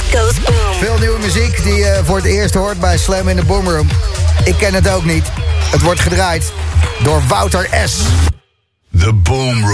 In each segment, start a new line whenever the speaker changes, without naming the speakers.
It goes boom.
Veel nieuwe muziek die je voor het eerst hoort bij Slam in de Boomroom. Ik ken het ook niet. Het wordt gedraaid door Wouter S.
The Boom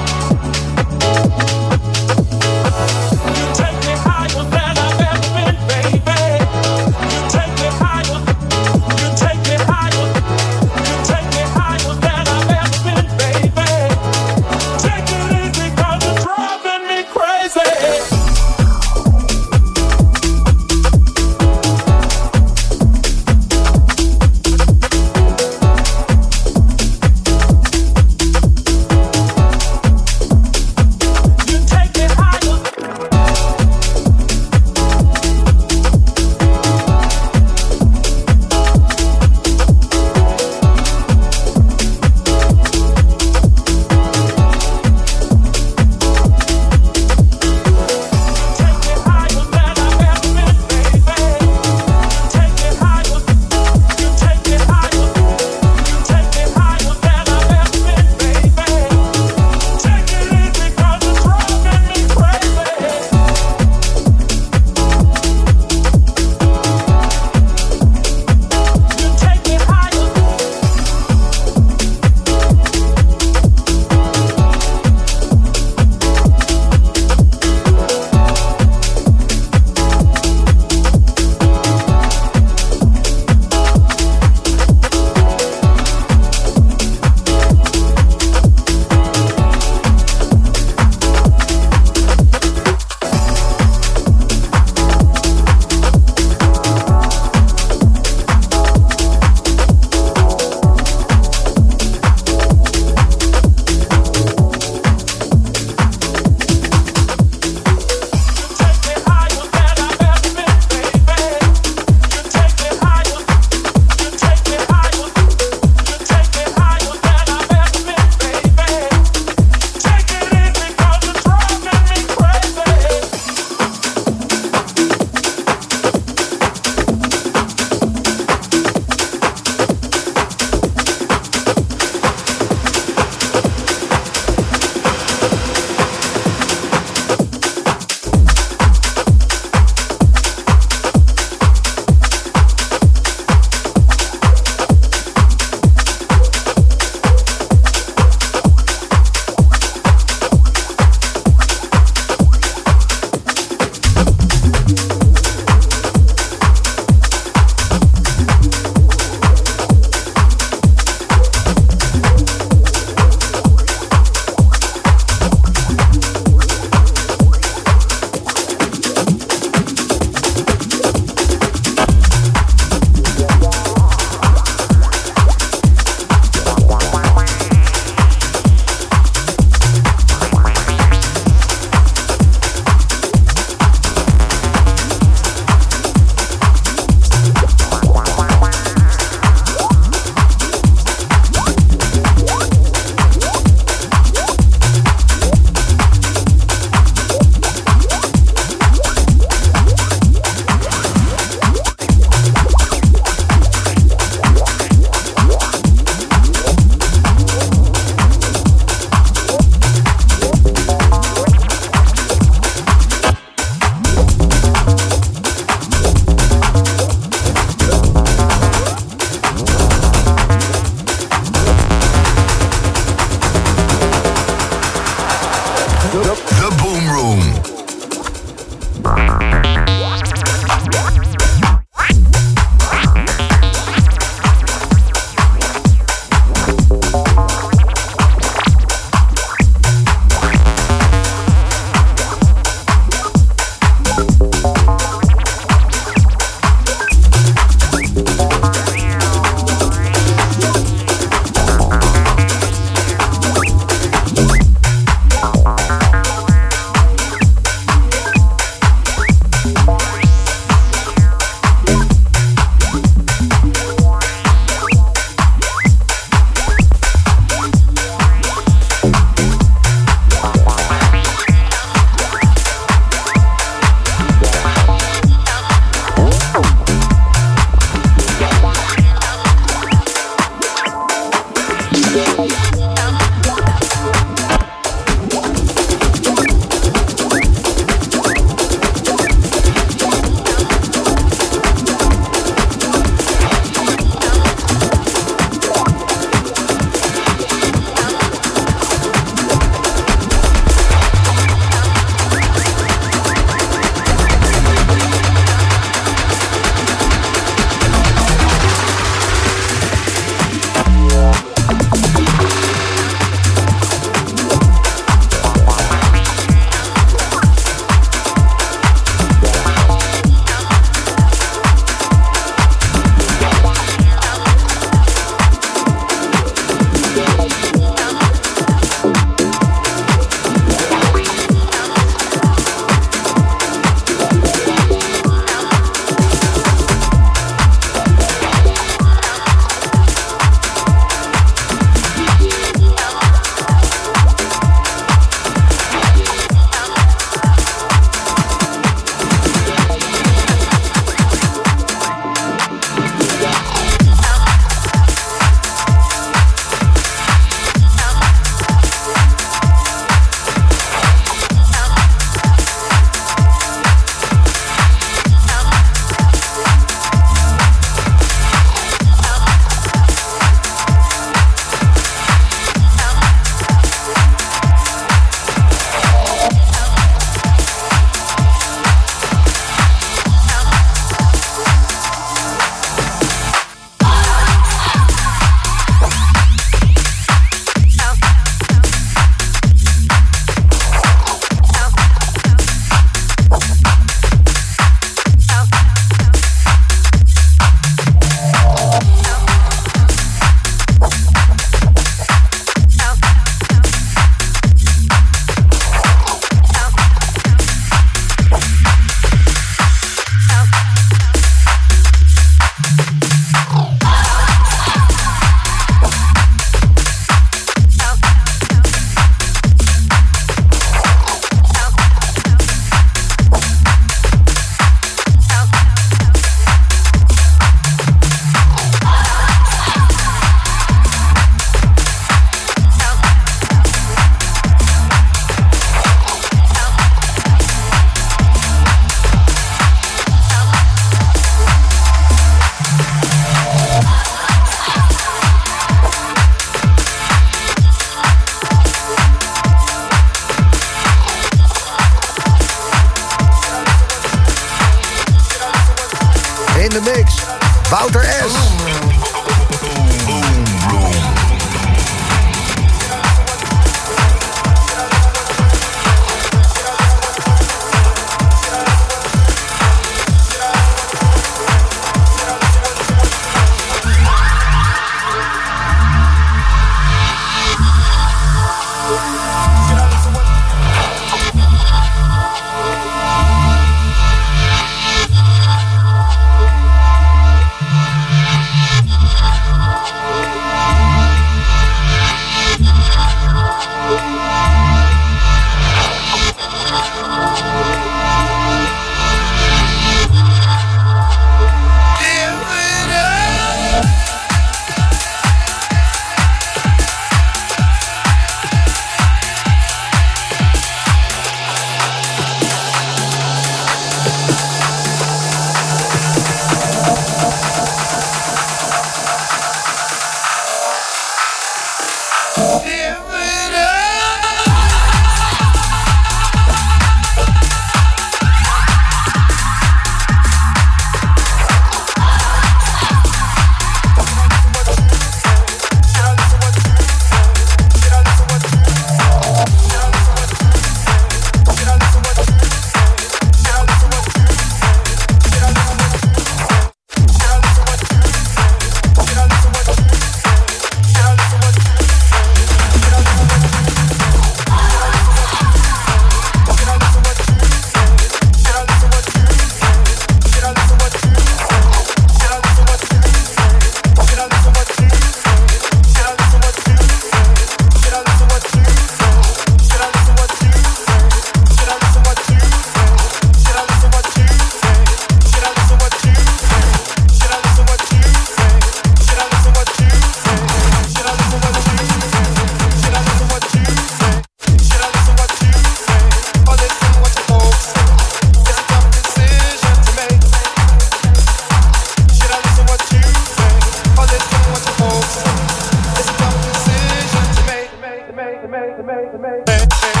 make, make, make, make.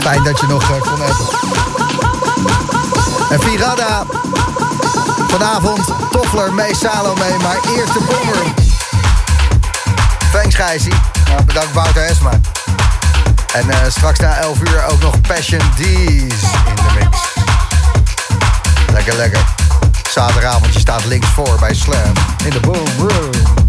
Fijn
dat je nog eh, kon hebben. En Virada. Vanavond Toffler, mee Salome, maar eerst de bomber. Thanks Gijsie. Bedankt Wouter Esma. En eh, straks na 11 uur ook nog Passion D's in de mix. Lekker, lekker. Zaterdagavond, je staat links voor bij Slam in de Boom Room.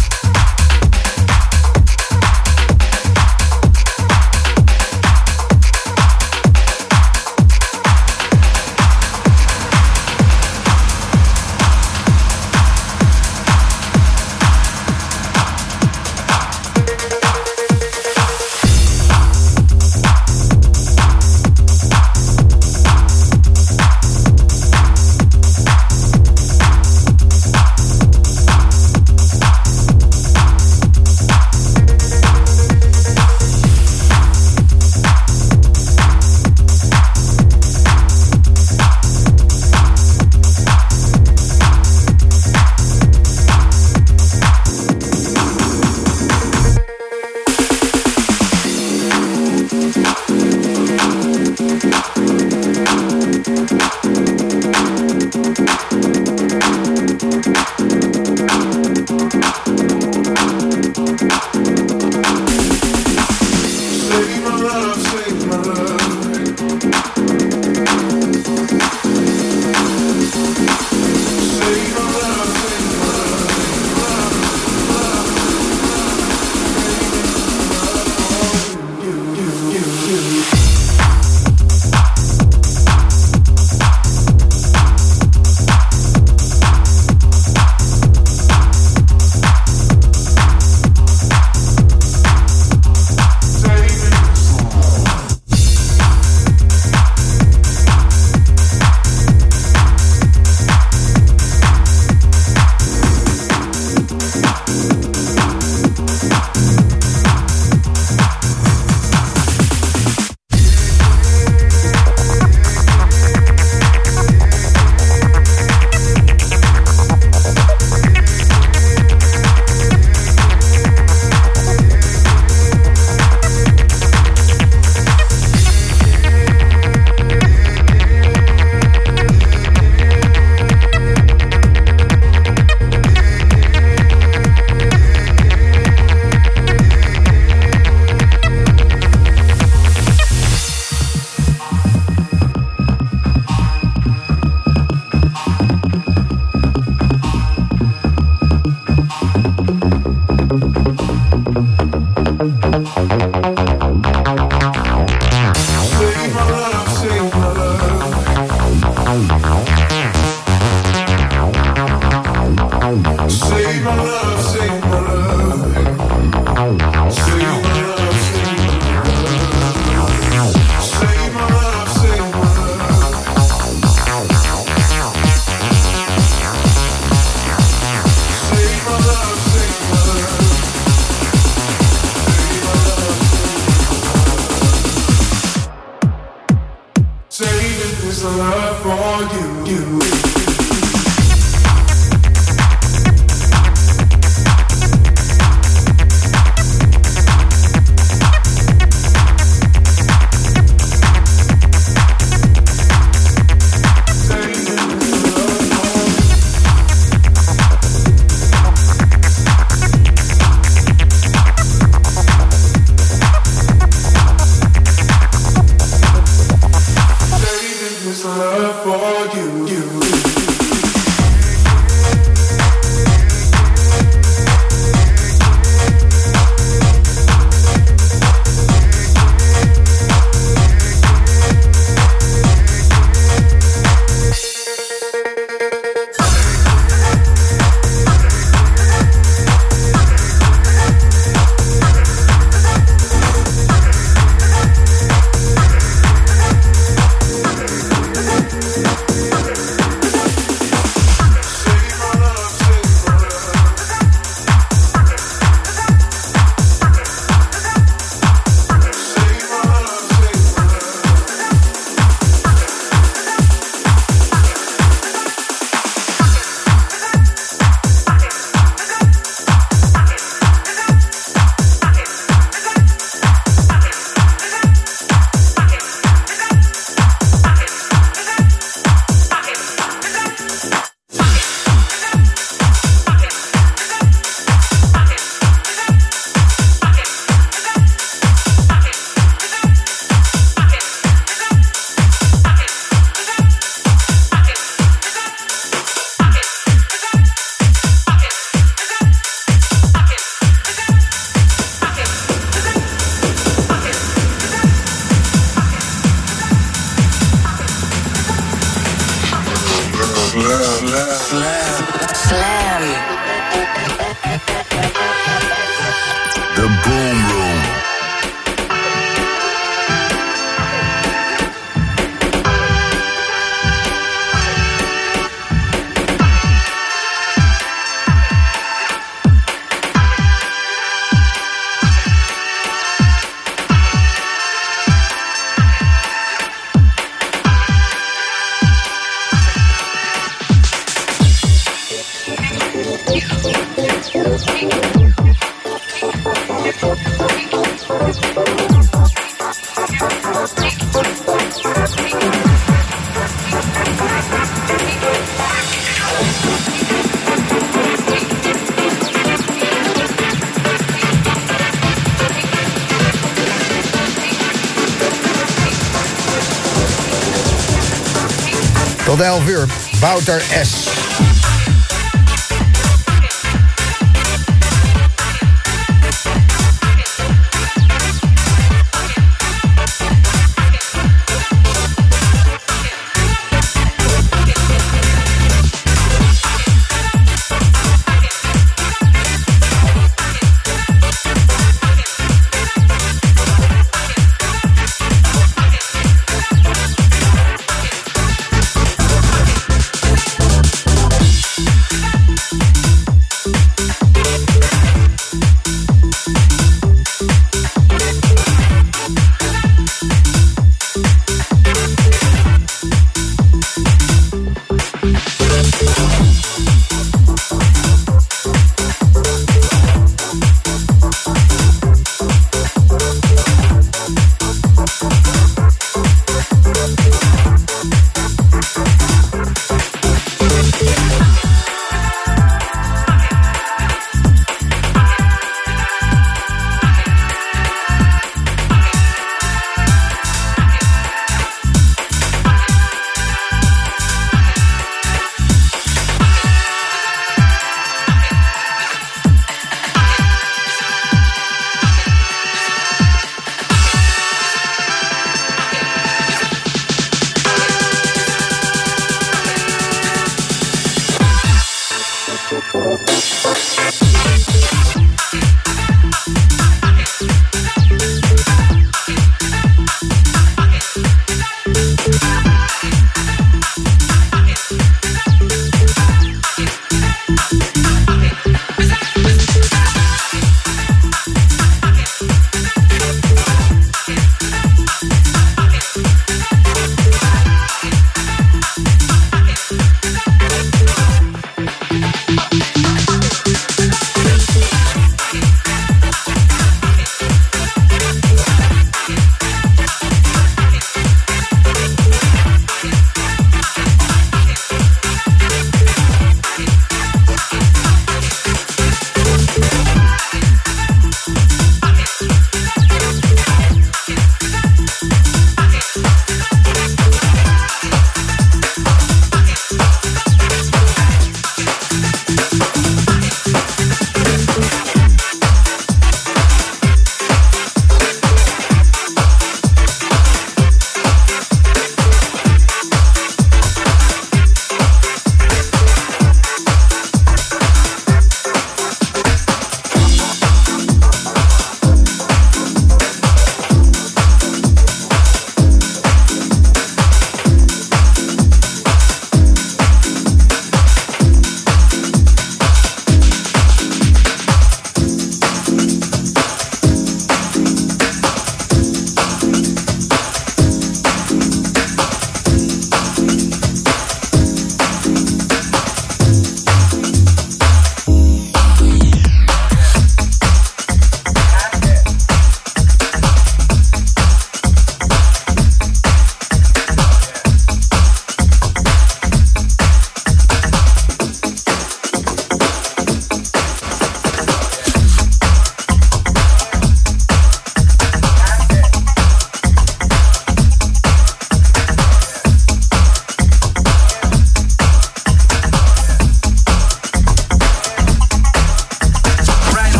Tot 11 uur. Wouter S.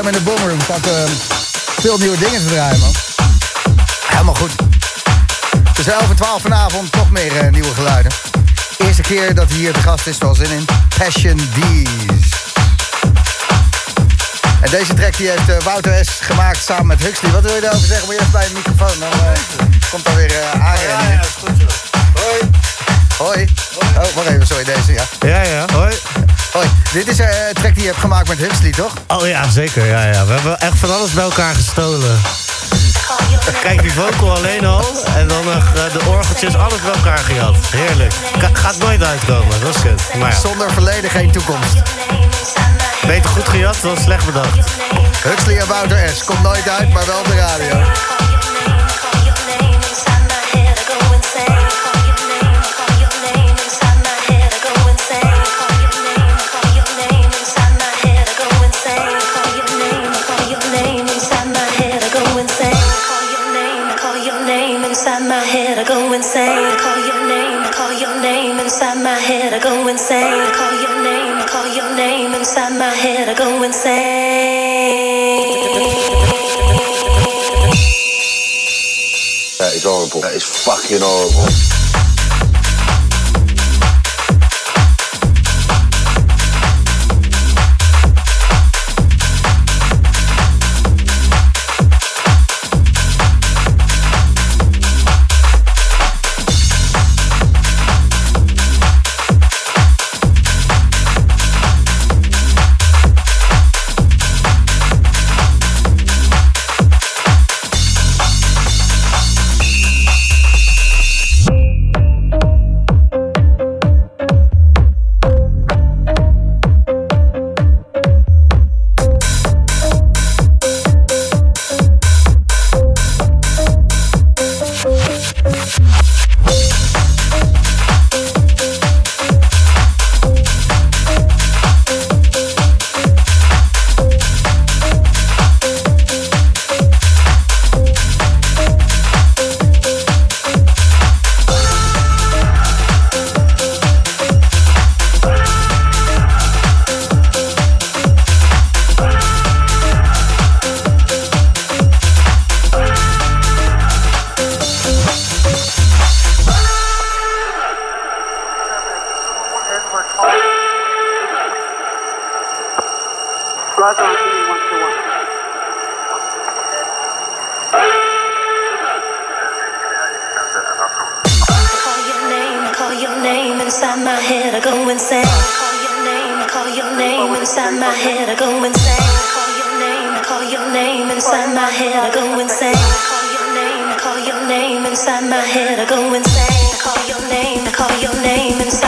Slam in de Boomroom staat uh, veel nieuwe dingen te draaien, man. Helemaal goed. Tussen 11 en 12 vanavond nog meer uh, nieuwe geluiden. Eerste keer dat hij hier te gast is, wel zin in. Passion D's. En deze track die heeft uh, Wouter S. gemaakt samen met Huxley. Wat wil je daarover zeggen? Moet je even bij de microfoon? Dan komt er weer uh.
Ja, ja, is goed zo.
Hoi. Hoi. Oh, wacht even, sorry, deze, ja.
Ja, ja, hoi.
Hoi. Dit is een track die je hebt gemaakt met Huxley, toch?
Oh ja, zeker, ja, ja. We hebben echt van alles bij elkaar gestolen. Kijk, die vocal alleen al. En dan uh, de orgeltjes, alles bij elkaar gehad. Heerlijk. Ka gaat nooit uitkomen, dat is. Maar ja.
Zonder verleden geen toekomst.
Beter goed gejat dan slecht bedacht.
Huxley en Wouter S. Komt nooit uit, maar wel op de radio.
Head. I go insane. I call your name, I call your name inside my head. I go insane.
That is horrible. That is fucking horrible.
go insane. I call your name, I call your name inside my head. I go insane. I call your name, I call your name inside my head. I go insane.
I call your name, I call your name inside.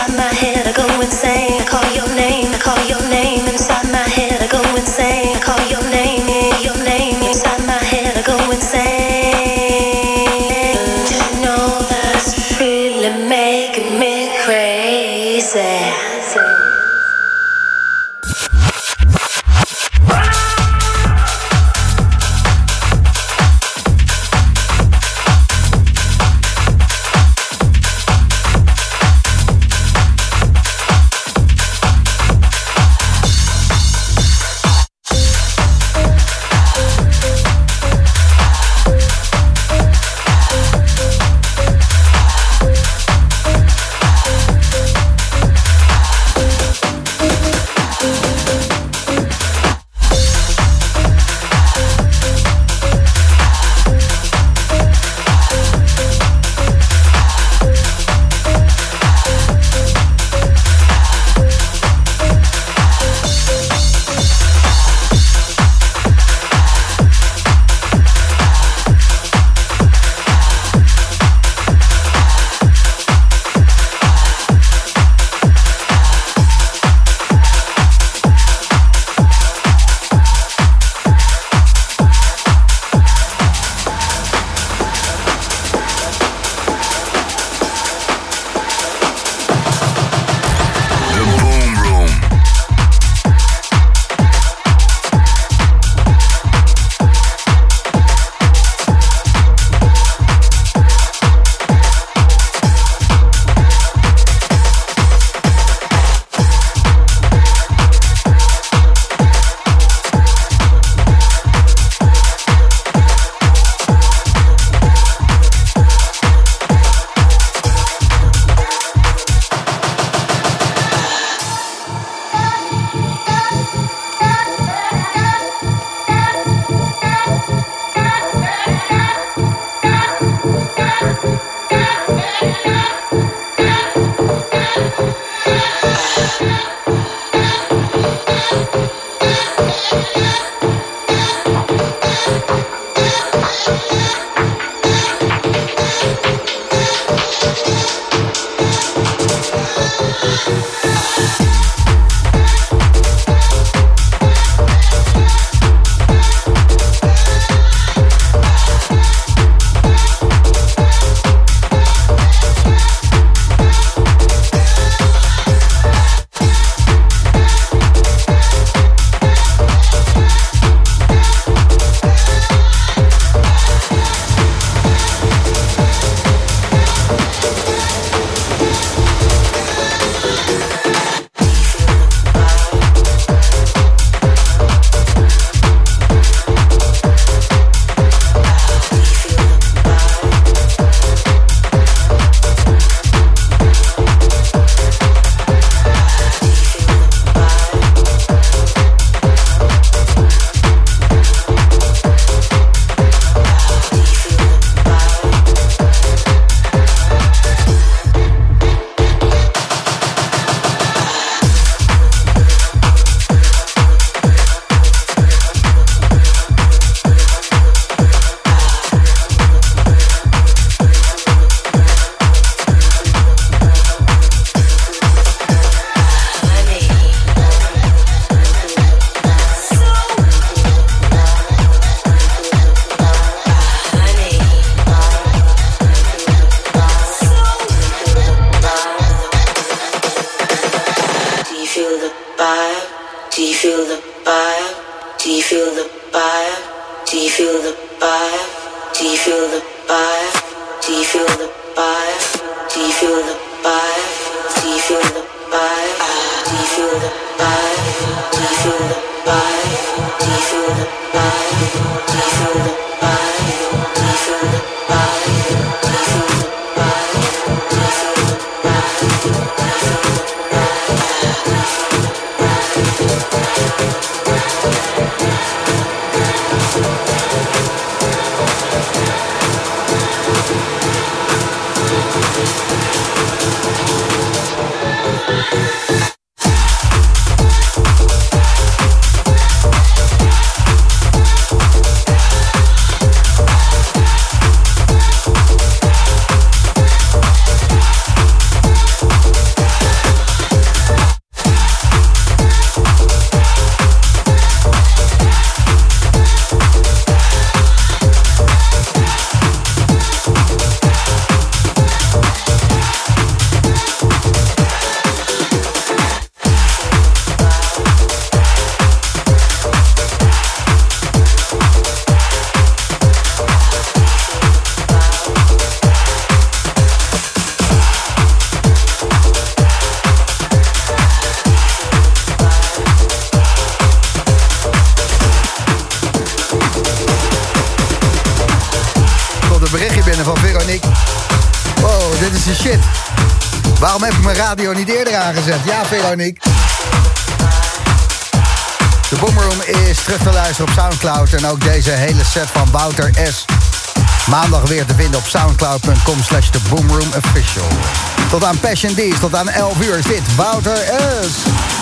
De Boomroom is terug te luisteren op Soundcloud. En ook deze hele set van Wouter S. Maandag weer te vinden op soundcloud.com slash de Boomroom Official. Tot aan Passion D's, tot aan 11 uur is dit Wouter S.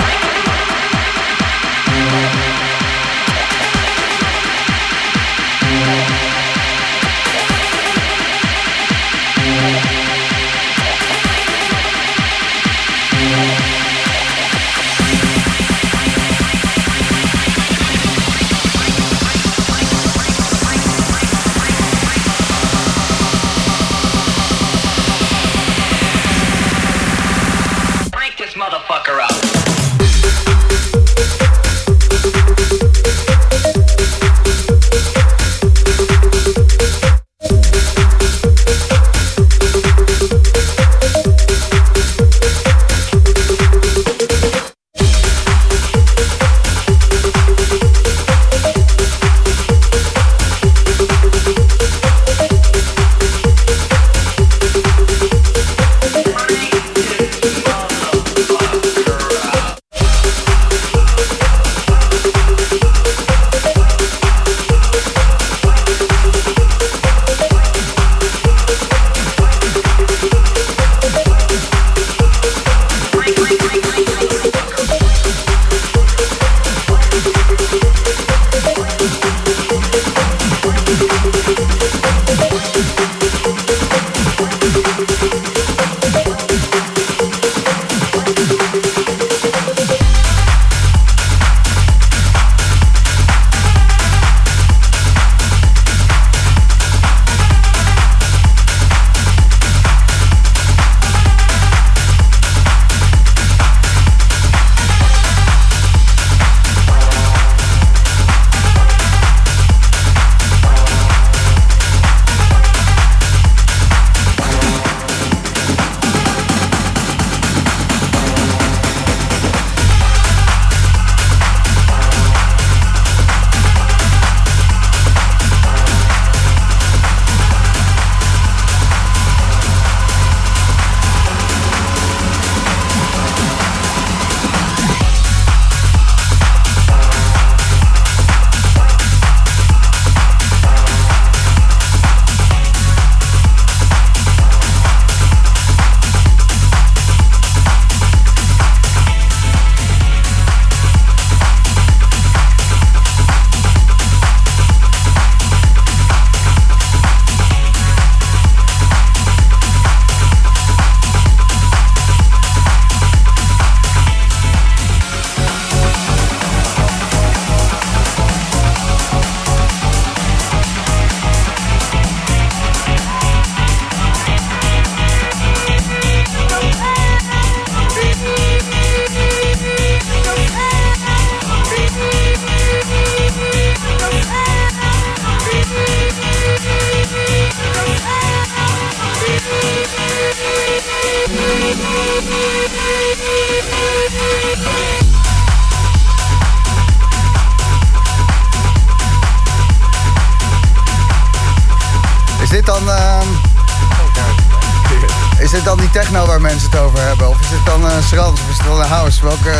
is dit dan die techno waar mensen het over hebben? Of is dit dan een strand? Of is het dan een house? Welke,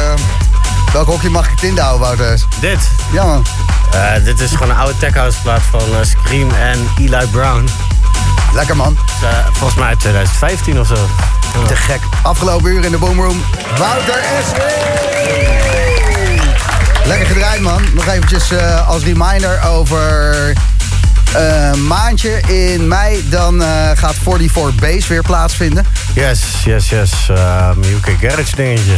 welk hokje mag ik het in de houden, Wouters?
Dit.
Ja, man.
Eh, dit is gewoon een oude tech house plaat van eh, Scream en Eli Brown.
Lekker man.
Eh, volgens mij uit 2015 of zo.
Te gek. Afgelopen uur in de Boomroom. Wouter S. Lekker gedraaid man. Nog eventjes eh, als reminder over een maandje in mei. Dan eh, gaat 44 Base weer plaatsvinden.
Yes, yes, yes. Um, UK Garage dingetje.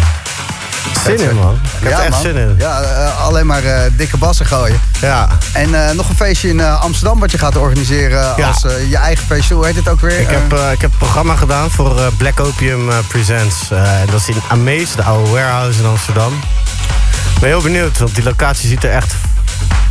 Zin in, man. Ik heb er echt
man.
zin in.
Ja, eh, alleen maar dikke bassen gooien.
Ja.
En nog een feestje in Amsterdam wat je gaat organiseren
Ja.
als je eigen feestje. Hoe heet het ook weer?
Ik heb, ik heb een programma gedaan voor Black Opium Presents. En dat is in Amaze, de oude warehouse in Amsterdam. Ik ben heel benieuwd, want die locatie ziet er echt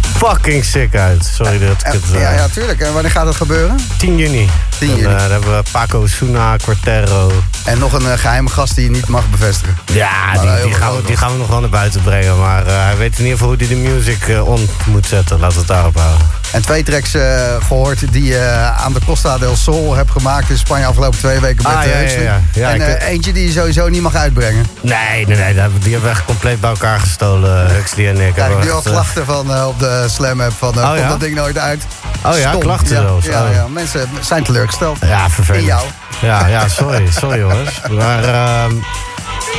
fucking sick uit. Sorry dat ik het... eh,
ja, ja, tuurlijk. En wanneer gaat het gebeuren?
10 juni.
10
En,
juni.
eh, dan hebben we Paco Suna, Quartero.
En nog een eh, geheime gast die je niet mag bevestigen.
Ja, die, die, gaan we, die gaan we nog wel naar buiten brengen. Maar hij weet in ieder geval hoe hij de music on moet zetten. Laten we het daarop houden.
En twee tracks eh, gehoord die je aan de Costa del Sol hebt gemaakt in Spanje afgelopen twee weken met
Ah,
eh,
ja, ja, ja. Ja,
en
ik-
eh, eentje die je sowieso niet mag uitbrengen.
Nee, nee, nee. die hebben- we echt compleet bij elkaar gestolen, Huxley en ik.
Krijg ik nu al
eh,
klachten van eh, op de Slam app van eh,
Oh,
komt
ja?
dat ding nooit uit.
Oh ja,
Stom.
klachten
ja,
zelfs.
Ja,
Oh.
ja, mensen zijn teleurgesteld.
Ja, vervelend.
In jou.
Ja, ja, sorry. Sorry jongens. Maar ehm,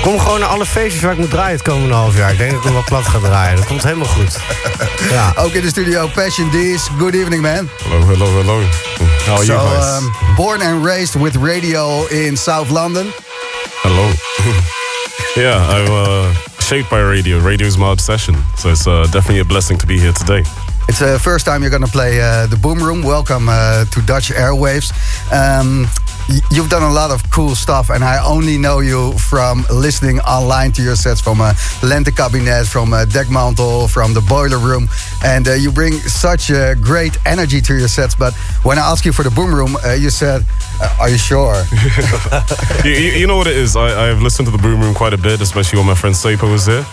kom gewoon naar alle feestjes waar ik moet draaien het komende half jaar. Ik denk dat ik hem wel plat ga draaien. Dat komt helemaal goed. Ja.
Ook in de studio Passion D's. Good evening man.
Hello, hello, hello. How are
So,
you guys?
um, born and raised with radio in South London.
hello. yeah, I'm uh, shaped by radio. Radio is my obsession. So it's uh, definitely a blessing to be here today.
It's the first time you're going to play uh, the Boom Room. Welcome uh, to Dutch Airwaves. Um, you've done a lot of cool stuff, and I only know you from listening online to your sets from uh, Lente Cabinet, from uh, Deckmantel, from the Boiler Room, and uh, you bring such uh, great energy to your sets. But when I asked you for the Boom Room, uh, you said, uh, "Are you sure?"
you, you, you know what it is? I, I've listened to the Boom Room quite a bit, especially when my friend Sapo was there.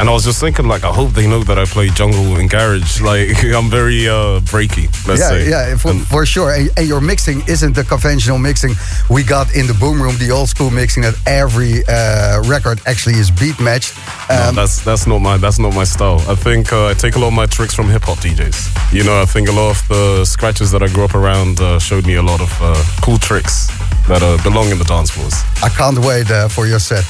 And I was just thinking, like, I hope they know that I play jungle and garage. Like, I'm very uh, breaky, let's
yeah,
say.
yeah, for,
And-
for sure. And, and your mixing isn't the conventional mixing we got in the boom room, the old school mixing that every uh, record actually is beat matched.
No,
Um,
that's that's not my that's not my style. I think uh, I take a lot of my tricks from hip hop DJs. You know, I think a lot of the scratches that I grew up around uh, showed me a lot of uh, cool tricks that uh, belong in the dance floors.
I can't wait uh, for your set.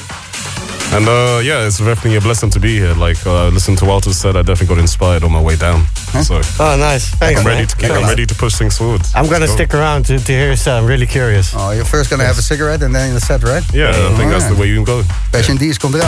And uh, yeah, it's definitely a blessing to be here. Like uh, I listened to Walter's set, I definitely got inspired on my way down. So
Oh, nice. Thanks,
I'm ready to keep, I'm ready to push things forward.
I'm gonna
go.
stick around to, to hear your set. I'm really curious.
Oh, you're first gonna have a cigarette and then the set, right?
Yeah, I think that's the way you can go.
Passion D's komt eraan.